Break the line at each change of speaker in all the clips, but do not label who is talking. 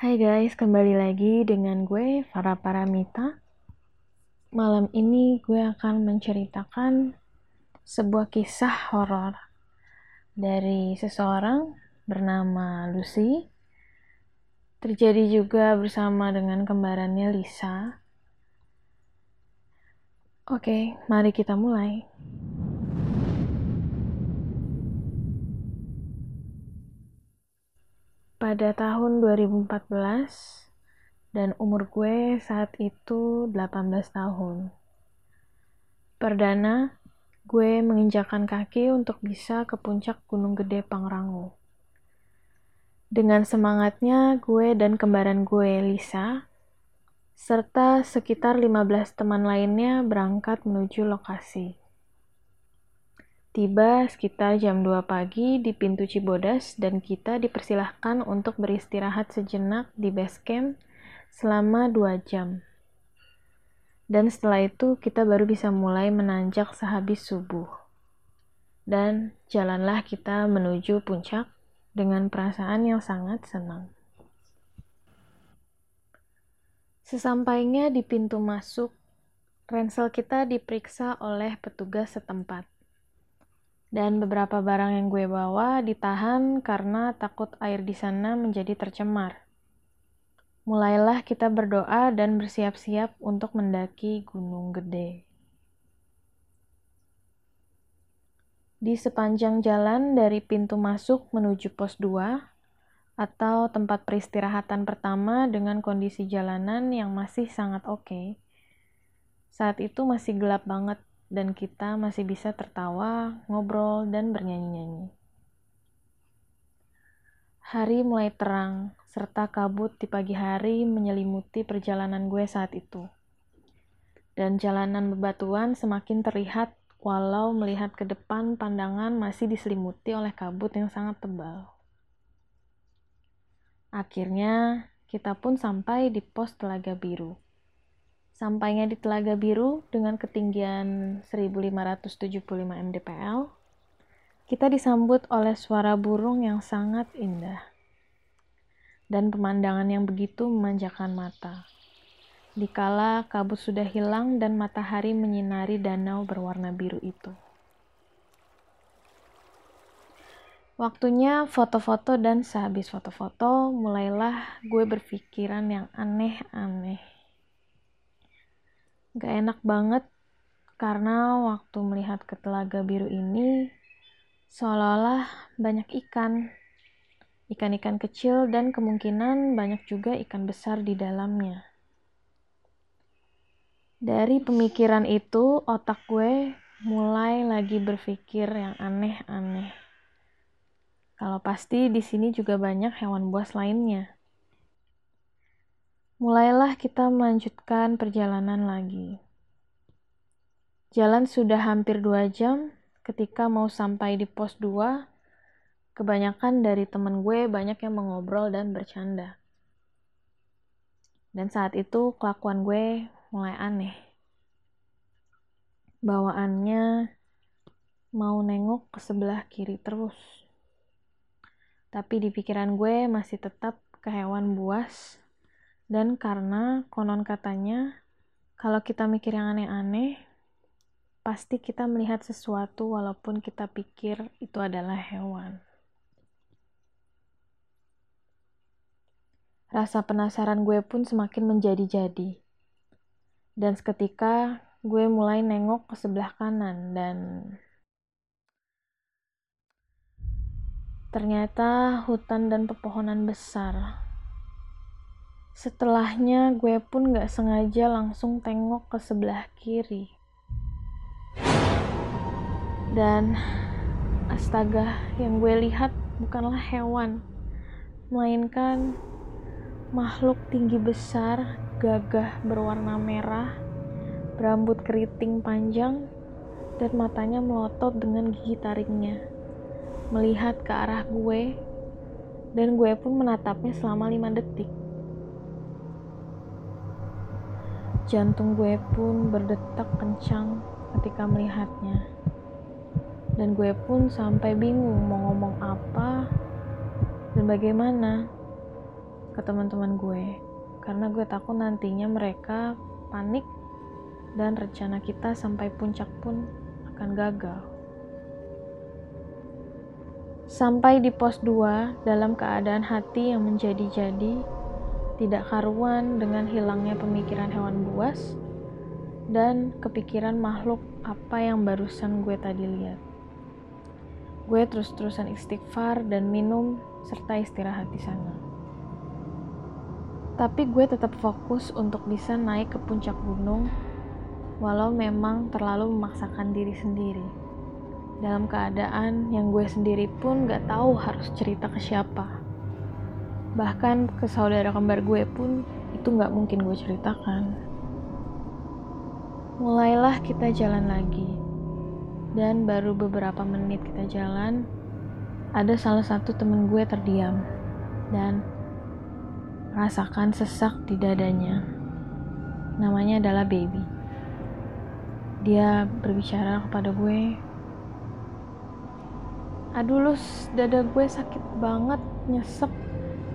Hai guys, kembali lagi dengan gue Farah Paramita. Malam ini gue akan menceritakan sebuah kisah horor dari seseorang bernama Lucy. Terjadi juga bersama dengan kembarannya Lisa. Oke, mari kita mulai. Pada tahun 2014 dan umur gue saat itu 18 tahun. Perdana, gue menginjakan kaki untuk bisa ke puncak Gunung Gede Pangrango. Dengan semangatnya, gue dan kembaran gue, Lisa, serta sekitar 15 teman lainnya berangkat menuju lokasi. Tiba sekitar jam 2 pagi di pintu Cibodas dan kita dipersilahkan untuk beristirahat sejenak di base camp selama 2 jam. Dan setelah itu kita baru bisa mulai menanjak sehabis subuh. Dan jalanlah kita menuju puncak dengan perasaan yang sangat senang. Sesampainya di pintu masuk, ransel kita diperiksa oleh petugas setempat dan beberapa barang yang gue bawa ditahan karena takut air di sana menjadi tercemar. Mulailah kita berdoa dan bersiap-siap untuk mendaki Gunung Gede. Di sepanjang jalan dari pintu masuk menuju pos 2 atau tempat peristirahatan pertama dengan kondisi jalanan yang masih sangat oke. Okay. Saat itu masih gelap banget dan kita masih bisa tertawa, ngobrol, dan bernyanyi-nyanyi. Hari mulai terang, serta kabut di pagi hari menyelimuti perjalanan gue saat itu. Dan jalanan bebatuan semakin terlihat walau melihat ke depan pandangan masih diselimuti oleh kabut yang sangat tebal. Akhirnya, kita pun sampai di pos Telaga Biru. Sampainya di Telaga Biru dengan ketinggian 1575 mdpl, kita disambut oleh suara burung yang sangat indah dan pemandangan yang begitu memanjakan mata. Dikala kabut sudah hilang dan matahari menyinari danau berwarna biru itu. Waktunya foto-foto dan sehabis foto-foto mulailah gue berpikiran yang aneh-aneh Gak enak banget karena waktu melihat ke telaga biru ini seolah-olah banyak ikan. Ikan-ikan kecil dan kemungkinan banyak juga ikan besar di dalamnya. Dari pemikiran itu, otak gue mulai lagi berpikir yang aneh-aneh. Kalau pasti di sini juga banyak hewan buas lainnya. Mulailah kita melanjutkan perjalanan lagi. Jalan sudah hampir dua jam ketika mau sampai di pos 2, kebanyakan dari temen gue banyak yang mengobrol dan bercanda. Dan saat itu kelakuan gue mulai aneh. Bawaannya mau nengok ke sebelah kiri terus. Tapi di pikiran gue masih tetap ke hewan buas dan karena konon katanya, kalau kita mikir yang aneh-aneh, pasti kita melihat sesuatu walaupun kita pikir itu adalah hewan. Rasa penasaran gue pun semakin menjadi-jadi. Dan seketika gue mulai nengok ke sebelah kanan dan ternyata hutan dan pepohonan besar Setelahnya gue pun gak sengaja langsung tengok ke sebelah kiri. Dan astaga, yang gue lihat bukanlah hewan, melainkan makhluk tinggi besar, gagah berwarna merah, berambut keriting panjang, dan matanya melotot dengan gigi taringnya. Melihat ke arah gue, dan gue pun menatapnya selama lima detik. Jantung gue pun berdetak kencang ketika melihatnya. Dan gue pun sampai bingung mau ngomong apa dan bagaimana. ke teman-teman gue karena gue takut nantinya mereka panik dan rencana kita sampai puncak pun akan gagal. Sampai di pos 2 dalam keadaan hati yang menjadi-jadi, tidak karuan dengan hilangnya pemikiran hewan buas dan kepikiran makhluk apa yang barusan gue tadi lihat. Gue terus-terusan istighfar dan minum serta istirahat di sana. Tapi gue tetap fokus untuk bisa naik ke puncak gunung walau memang terlalu memaksakan diri sendiri dalam keadaan yang gue sendiri pun gak tahu harus cerita ke siapa. Bahkan ke saudara kembar gue pun itu gak mungkin gue ceritakan. Mulailah kita jalan lagi. Dan baru beberapa menit kita jalan, ada salah satu temen gue terdiam dan rasakan sesak di dadanya. Namanya adalah Baby. Dia berbicara kepada gue aduh lu dada gue sakit banget nyesek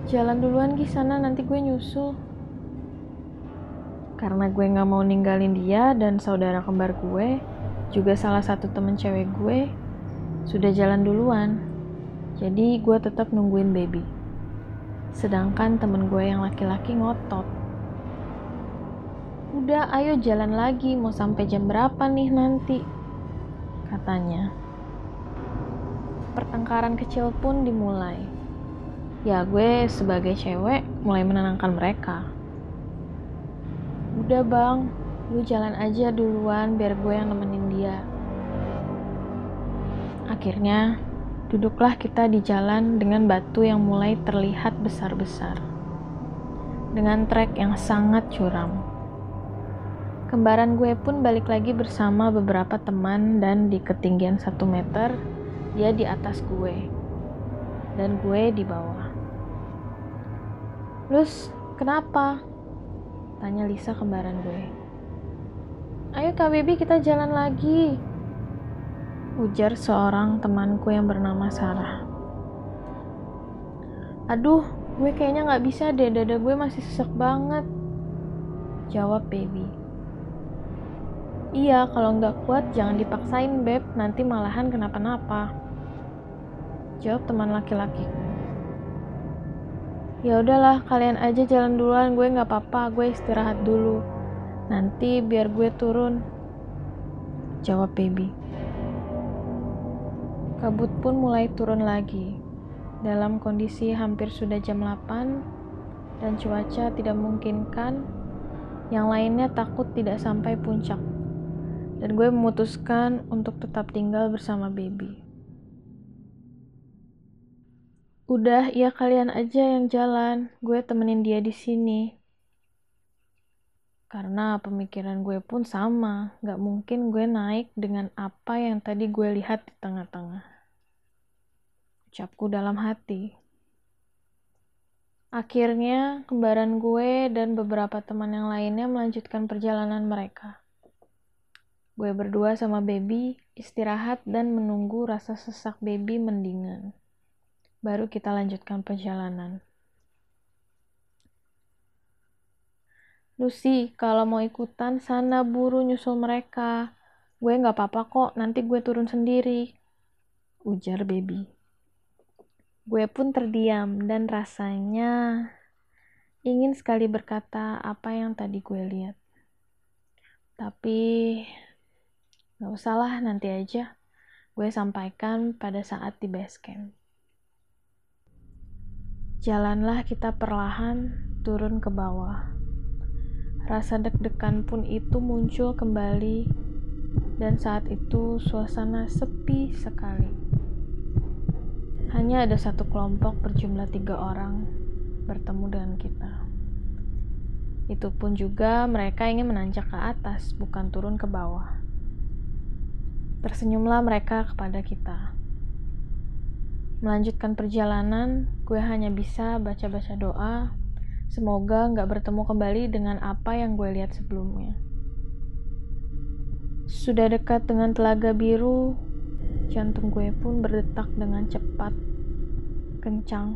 jalan duluan gih sana. Nanti gue nyusul. Karena gue gak mau ninggalin dia dan saudara kembar gue juga salah satu temen cewek gue sudah jalan duluan. Jadi gue tetap nungguin baby. Sedangkan temen gue yang laki-laki ngotot. Udah ayo jalan lagi. Mau sampai jam berapa nih nanti? Katanya. Pertengkaran kecil pun dimulai. Ya gue sebagai cewek mulai menenangkan mereka. Udah bang, lu jalan aja duluan biar gue yang nemenin dia. Akhirnya, duduklah kita di jalan dengan batu yang mulai terlihat besar-besar. Dengan trek yang sangat curam. Kembaran gue pun balik lagi bersama beberapa teman dan di ketinggian satu meter dia di atas gue dan gue di bawah. Lus, kenapa? Tanya Lisa kembaran gue. Ayo Kak Baby kita jalan lagi. Ujar seorang temanku yang bernama Sarah. Aduh, gue kayaknya gak bisa deh, dada gue masih sesek banget. Jawab Baby. Iya, kalau nggak kuat jangan dipaksain, Beb. Nanti malahan kenapa-napa. Jawab teman laki-laki. Ya udahlah, kalian aja jalan duluan, gue nggak apa-apa, gue istirahat dulu. Nanti biar gue turun. Jawab baby. Kabut pun mulai turun lagi. Dalam kondisi hampir sudah jam 8 dan cuaca tidak memungkinkan, yang lainnya takut tidak sampai puncak. Dan gue memutuskan untuk tetap tinggal bersama baby. Udah, ya kalian aja yang jalan. Gue temenin dia di sini. Karena pemikiran gue pun sama. Gak mungkin gue naik dengan apa yang tadi gue lihat di tengah-tengah. Ucapku dalam hati. Akhirnya, kembaran gue dan beberapa teman yang lainnya melanjutkan perjalanan mereka. Gue berdua sama baby istirahat dan menunggu rasa sesak baby mendingan baru kita lanjutkan perjalanan. Lucy, kalau mau ikutan, sana buru nyusul mereka. Gue gak apa-apa kok, nanti gue turun sendiri. Ujar baby. Gue pun terdiam dan rasanya ingin sekali berkata apa yang tadi gue lihat. Tapi gak usahlah nanti aja. Gue sampaikan pada saat di base camp. Jalanlah kita perlahan turun ke bawah. Rasa deg-degan pun itu muncul kembali, dan saat itu suasana sepi sekali. Hanya ada satu kelompok berjumlah tiga orang bertemu dengan kita. Itu pun juga mereka ingin menanjak ke atas, bukan turun ke bawah. Tersenyumlah mereka kepada kita. Melanjutkan perjalanan, gue hanya bisa baca-baca doa. Semoga nggak bertemu kembali dengan apa yang gue lihat sebelumnya. Sudah dekat dengan telaga biru, jantung gue pun berdetak dengan cepat, kencang.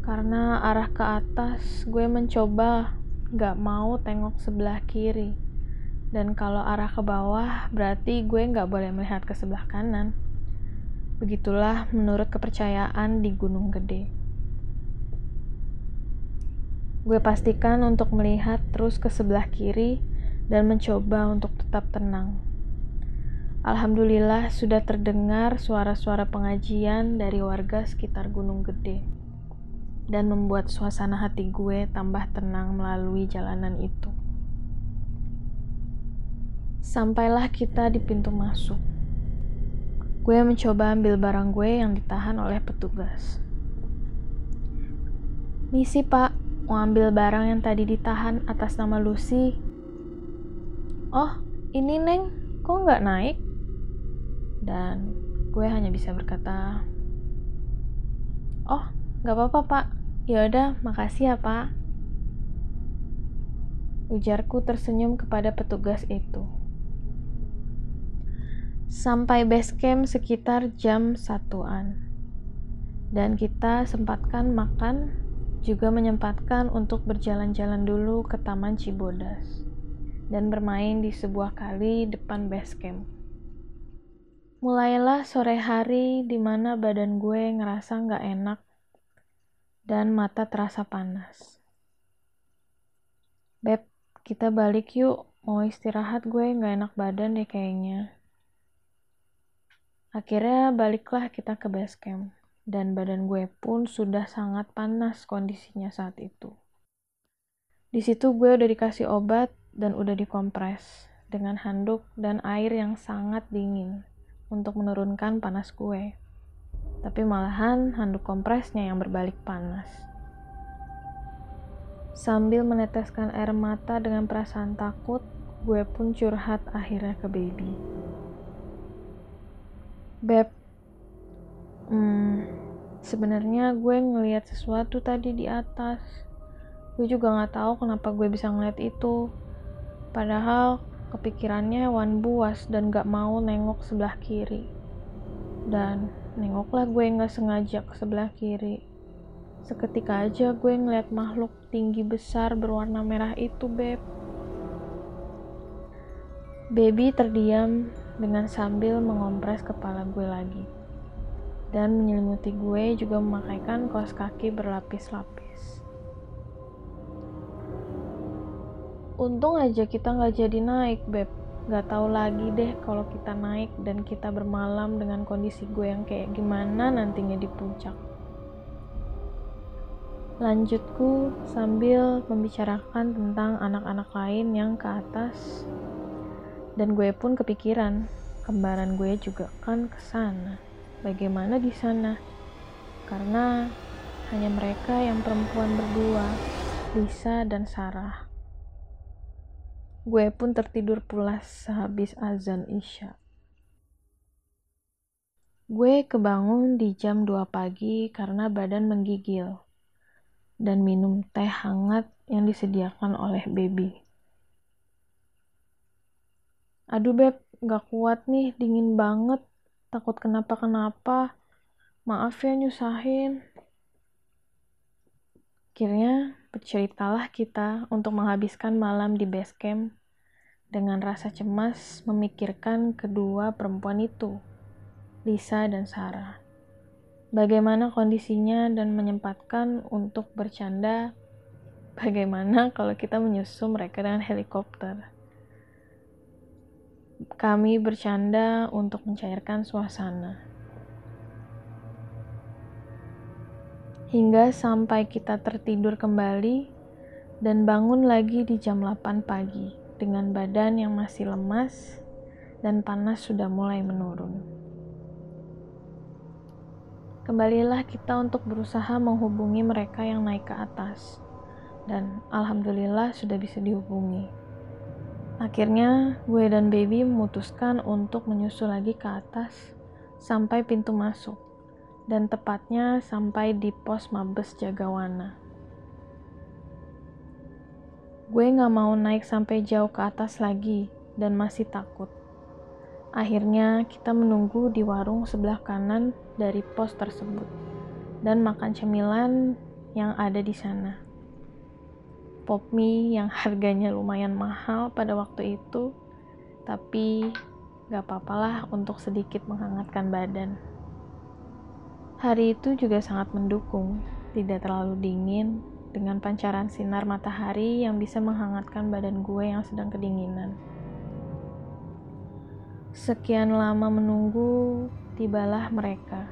Karena arah ke atas, gue mencoba gak mau tengok sebelah kiri. Dan kalau arah ke bawah, berarti gue gak boleh melihat ke sebelah kanan. Begitulah menurut kepercayaan di Gunung Gede. Gue pastikan untuk melihat terus ke sebelah kiri dan mencoba untuk tetap tenang. Alhamdulillah sudah terdengar suara-suara pengajian dari warga sekitar Gunung Gede dan membuat suasana hati gue tambah tenang melalui jalanan itu. Sampailah kita di pintu masuk. Gue mencoba ambil barang gue yang ditahan oleh petugas. Misi pak, mau ambil barang yang tadi ditahan atas nama Lucy. Oh, ini neng, kok nggak naik? dan gue hanya bisa berkata oh nggak apa-apa pak ya udah makasih ya pak ujarku tersenyum kepada petugas itu sampai base camp sekitar jam satuan dan kita sempatkan makan juga menyempatkan untuk berjalan-jalan dulu ke Taman Cibodas dan bermain di sebuah kali depan base camp. Mulailah sore hari di mana badan gue ngerasa nggak enak dan mata terasa panas. Beb, kita balik yuk. Mau istirahat gue nggak enak badan deh kayaknya. Akhirnya baliklah kita ke base camp. Dan badan gue pun sudah sangat panas kondisinya saat itu. Di situ gue udah dikasih obat dan udah dikompres dengan handuk dan air yang sangat dingin untuk menurunkan panas gue. Tapi malahan handuk kompresnya yang berbalik panas. Sambil meneteskan air mata dengan perasaan takut, gue pun curhat akhirnya ke baby. Beb, hmm, sebenarnya gue ngeliat sesuatu tadi di atas. Gue juga nggak tahu kenapa gue bisa ngeliat itu. Padahal Kepikirannya hewan buas dan gak mau nengok sebelah kiri. Dan nengoklah gue gak sengaja ke sebelah kiri. Seketika aja gue ngeliat makhluk tinggi besar berwarna merah itu, Beb. Baby terdiam dengan sambil mengompres kepala gue lagi. Dan menyelimuti gue juga memakaikan kaos kaki berlapis-lapis. untung aja kita nggak jadi naik beb nggak tahu lagi deh kalau kita naik dan kita bermalam dengan kondisi gue yang kayak gimana nantinya di puncak lanjutku sambil membicarakan tentang anak-anak lain yang ke atas dan gue pun kepikiran kembaran gue juga kan ke sana bagaimana di sana karena hanya mereka yang perempuan berdua Lisa dan Sarah Gue pun tertidur pulas sehabis azan Isya. Gue kebangun di jam 2 pagi karena badan menggigil dan minum teh hangat yang disediakan oleh baby. Aduh beb, gak kuat nih, dingin banget. Takut kenapa-kenapa. Maaf ya nyusahin. Akhirnya berceritalah kita untuk menghabiskan malam di base camp dengan rasa cemas memikirkan kedua perempuan itu, Lisa dan Sarah. Bagaimana kondisinya dan menyempatkan untuk bercanda bagaimana kalau kita menyusul mereka dengan helikopter. Kami bercanda untuk mencairkan suasana. hingga sampai kita tertidur kembali dan bangun lagi di jam 8 pagi dengan badan yang masih lemas dan panas sudah mulai menurun. Kembalilah kita untuk berusaha menghubungi mereka yang naik ke atas dan alhamdulillah sudah bisa dihubungi. Akhirnya gue dan baby memutuskan untuk menyusul lagi ke atas sampai pintu masuk dan tepatnya sampai di pos Mabes Jagawana. Gue gak mau naik sampai jauh ke atas lagi dan masih takut. Akhirnya kita menunggu di warung sebelah kanan dari pos tersebut dan makan cemilan yang ada di sana. Pop mie yang harganya lumayan mahal pada waktu itu, tapi gak apa-apalah untuk sedikit menghangatkan badan. Hari itu juga sangat mendukung, tidak terlalu dingin, dengan pancaran sinar matahari yang bisa menghangatkan badan gue yang sedang kedinginan. Sekian lama menunggu, tibalah mereka.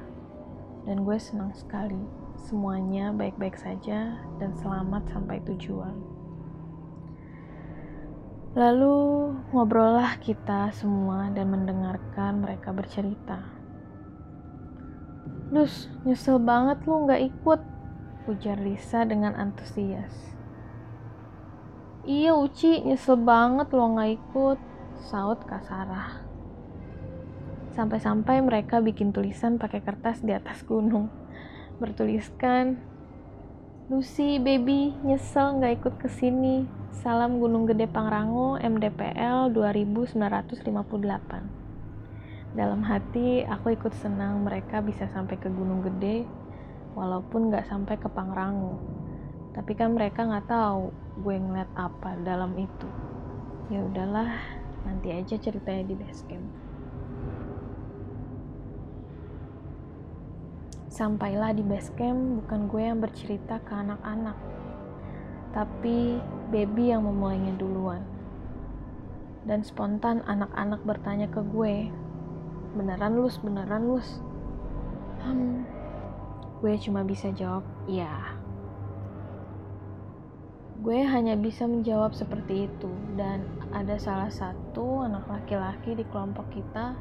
Dan gue senang sekali. Semuanya baik-baik saja dan selamat sampai tujuan. Lalu ngobrollah kita semua dan mendengarkan mereka bercerita. Lus, nyesel banget lu gak ikut, ujar Lisa dengan antusias. Iya Uci, nyesel banget lo gak ikut, saut Kak Sarah. Sampai-sampai mereka bikin tulisan pakai kertas di atas gunung. Bertuliskan, Lucy, baby, nyesel nggak ikut ke sini. Salam Gunung Gede Pangrango, MDPL 2958. Dalam hati, aku ikut senang mereka bisa sampai ke Gunung Gede, walaupun nggak sampai ke Pangrango. Tapi kan mereka nggak tahu gue ngeliat apa dalam itu. Ya udahlah, nanti aja ceritanya di base camp. Sampailah di base camp, bukan gue yang bercerita ke anak-anak, tapi baby yang memulainya duluan. Dan spontan anak-anak bertanya ke gue, beneran lus, beneran lus? Hmm, gue cuma bisa jawab, iya. Gue hanya bisa menjawab seperti itu, dan ada salah satu anak laki-laki di kelompok kita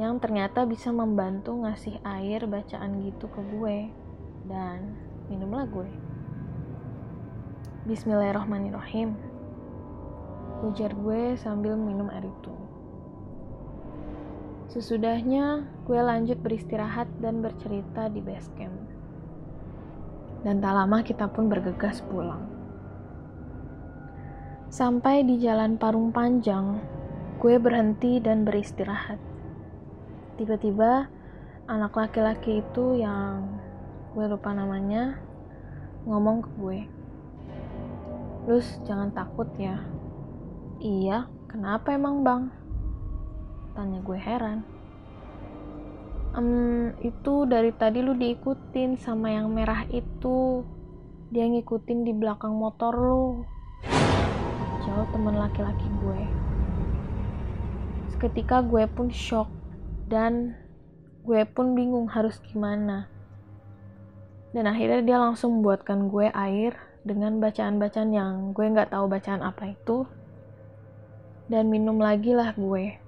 yang ternyata bisa membantu ngasih air bacaan gitu ke gue dan minumlah gue Bismillahirrahmanirrahim ujar gue sambil minum air itu Sesudahnya, gue lanjut beristirahat dan bercerita di base camp. Dan tak lama kita pun bergegas pulang. Sampai di jalan Parung Panjang, gue berhenti dan beristirahat tiba-tiba anak laki-laki itu yang gue lupa namanya ngomong ke gue. Lus jangan takut ya. Iya kenapa emang bang? Tanya gue heran. Um, itu dari tadi lu diikutin sama yang merah itu. Dia ngikutin di belakang motor lu. Jawab teman laki-laki gue. Seketika gue pun shock dan gue pun bingung harus gimana. Dan akhirnya dia langsung buatkan gue air dengan bacaan-bacaan yang gue nggak tahu bacaan apa itu. Dan minum lagi lah gue.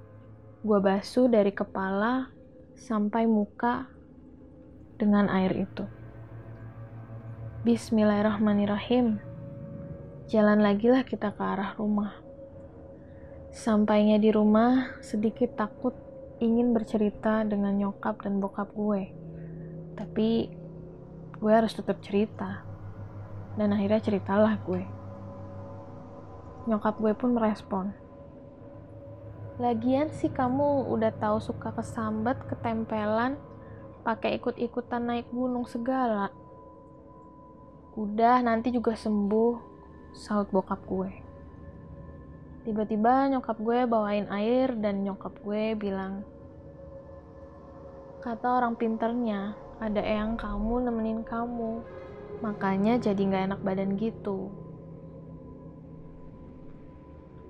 Gue basuh dari kepala sampai muka dengan air itu. Bismillahirrahmanirrahim. Jalan lagi lah kita ke arah rumah. Sampainya di rumah, sedikit takut ingin bercerita dengan nyokap dan bokap gue. Tapi gue harus tetap cerita. Dan akhirnya ceritalah gue. Nyokap gue pun merespon. Lagian sih kamu udah tahu suka kesambat ketempelan pakai ikut-ikutan naik gunung segala. Udah nanti juga sembuh saut bokap gue Tiba-tiba nyokap gue bawain air dan nyokap gue bilang, Kata orang pinternya, ada eyang kamu nemenin kamu, makanya jadi gak enak badan gitu.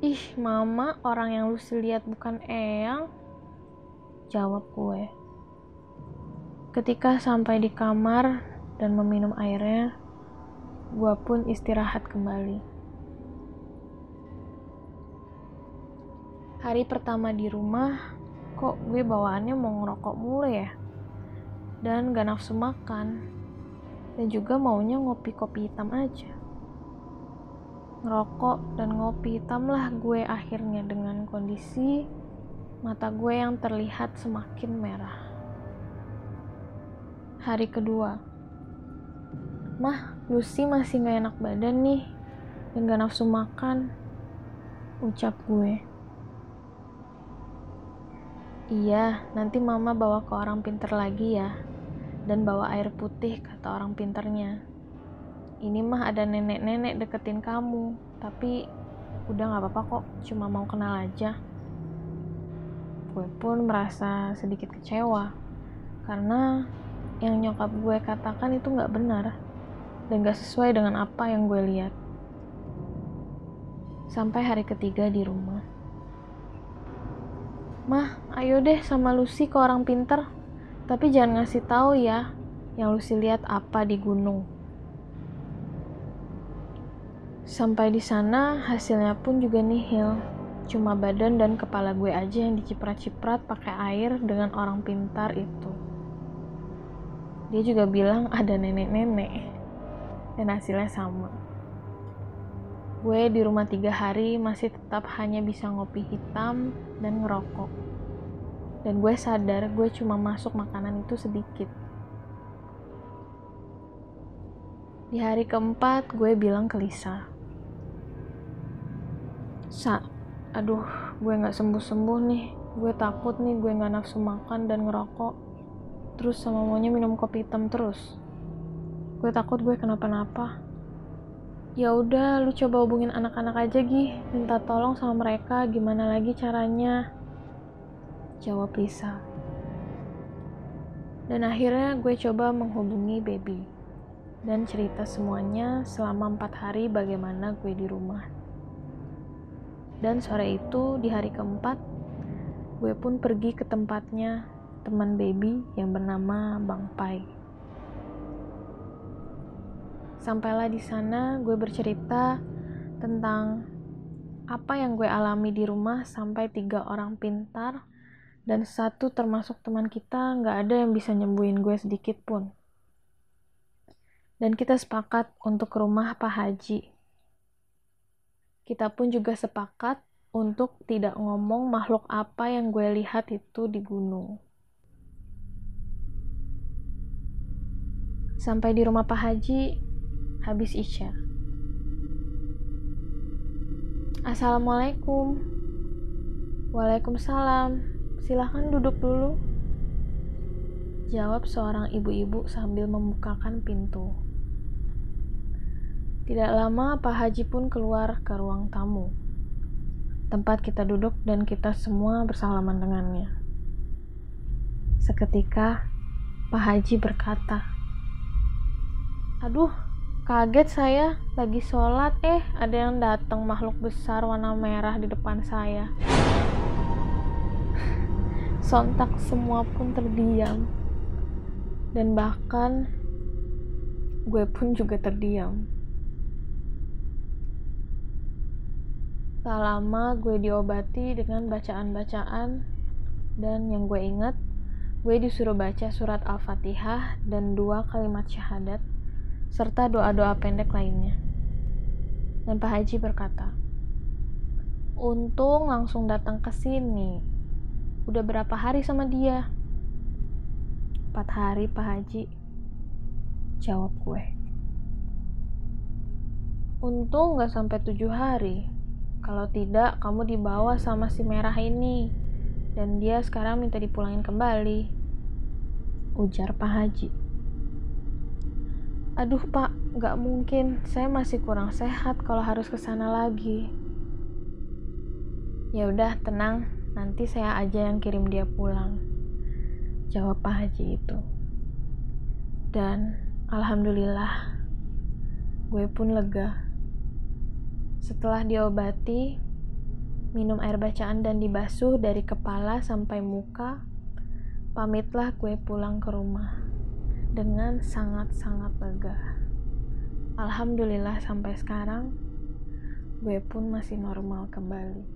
Ih, mama, orang yang lu lihat bukan eyang? Jawab gue. Ketika sampai di kamar dan meminum airnya, gue pun istirahat kembali. Hari pertama di rumah, kok gue bawaannya mau ngerokok mulu ya? Dan gak nafsu makan. Dan juga maunya ngopi kopi hitam aja. Ngerokok dan ngopi hitam lah gue akhirnya dengan kondisi mata gue yang terlihat semakin merah. Hari kedua, Mah, Lucy masih gak enak badan nih dan gak nafsu makan. Ucap gue. Iya, nanti mama bawa ke orang pinter lagi ya. dan bawa air putih kata orang pinternya. Ini mah ada nenek-nenek deketin kamu, tapi udah gak apa-apa kok, cuma mau kenal aja. Gue pun merasa sedikit kecewa, karena yang nyokap gue katakan itu gak benar, dan gak sesuai dengan apa yang gue lihat. Sampai hari ketiga di rumah. Mah, ayo deh sama Lucy ke orang pinter, tapi jangan ngasih tahu ya yang Lucy lihat apa di gunung. Sampai di sana hasilnya pun juga nihil. Cuma badan dan kepala gue aja yang diciprat-ciprat pakai air dengan orang pintar itu. Dia juga bilang ada nenek-nenek. Dan hasilnya sama. Gue di rumah tiga hari masih tetap hanya bisa ngopi hitam dan ngerokok. Dan gue sadar gue cuma masuk makanan itu sedikit. Di hari keempat gue bilang ke Lisa, Sa, aduh, gue gak sembuh-sembuh nih. Gue takut nih gue gak nafsu makan dan ngerokok. Terus sama maunya minum kopi hitam terus. Gue takut gue kenapa-napa. Ya udah, lu coba hubungin anak-anak aja Gi, minta tolong sama mereka gimana lagi caranya. Jawab Lisa. Dan akhirnya gue coba menghubungi Baby dan cerita semuanya selama empat hari bagaimana gue di rumah. Dan sore itu, di hari keempat, gue pun pergi ke tempatnya teman baby yang bernama Bang Pai. Sampailah di sana, gue bercerita tentang apa yang gue alami di rumah sampai tiga orang pintar dan satu termasuk teman kita nggak ada yang bisa nyembuhin gue sedikit pun. Dan kita sepakat untuk ke rumah Pak Haji kita pun juga sepakat untuk tidak ngomong makhluk apa yang gue lihat itu di gunung. Sampai di rumah Pak Haji, habis Isya. Assalamualaikum. Waalaikumsalam. Silahkan duduk dulu. Jawab seorang ibu-ibu sambil membukakan pintu. Tidak lama Pak Haji pun keluar ke ruang tamu. Tempat kita duduk dan kita semua bersalaman dengannya. Seketika Pak Haji berkata, Aduh, kaget saya lagi sholat eh ada yang datang makhluk besar warna merah di depan saya. Sontak semua pun terdiam. Dan bahkan gue pun juga terdiam. Tak lama gue diobati dengan bacaan-bacaan dan yang gue inget, gue disuruh baca surat Al-Fatihah dan dua kalimat syahadat serta doa-doa pendek lainnya. Dan Pak Haji berkata, Untung langsung datang ke sini. Udah berapa hari sama dia? Empat hari, Pak Haji. Jawab gue. Untung gak sampai tujuh hari. Kalau tidak, kamu dibawa sama si merah ini. Dan dia sekarang minta dipulangin kembali. Ujar Pak Haji. Aduh pak, gak mungkin. Saya masih kurang sehat kalau harus ke sana lagi. Ya udah, tenang. Nanti saya aja yang kirim dia pulang. Jawab Pak Haji itu. Dan alhamdulillah, gue pun lega setelah diobati, minum air bacaan dan dibasuh dari kepala sampai muka, pamitlah gue pulang ke rumah dengan sangat-sangat lega. Alhamdulillah sampai sekarang gue pun masih normal kembali.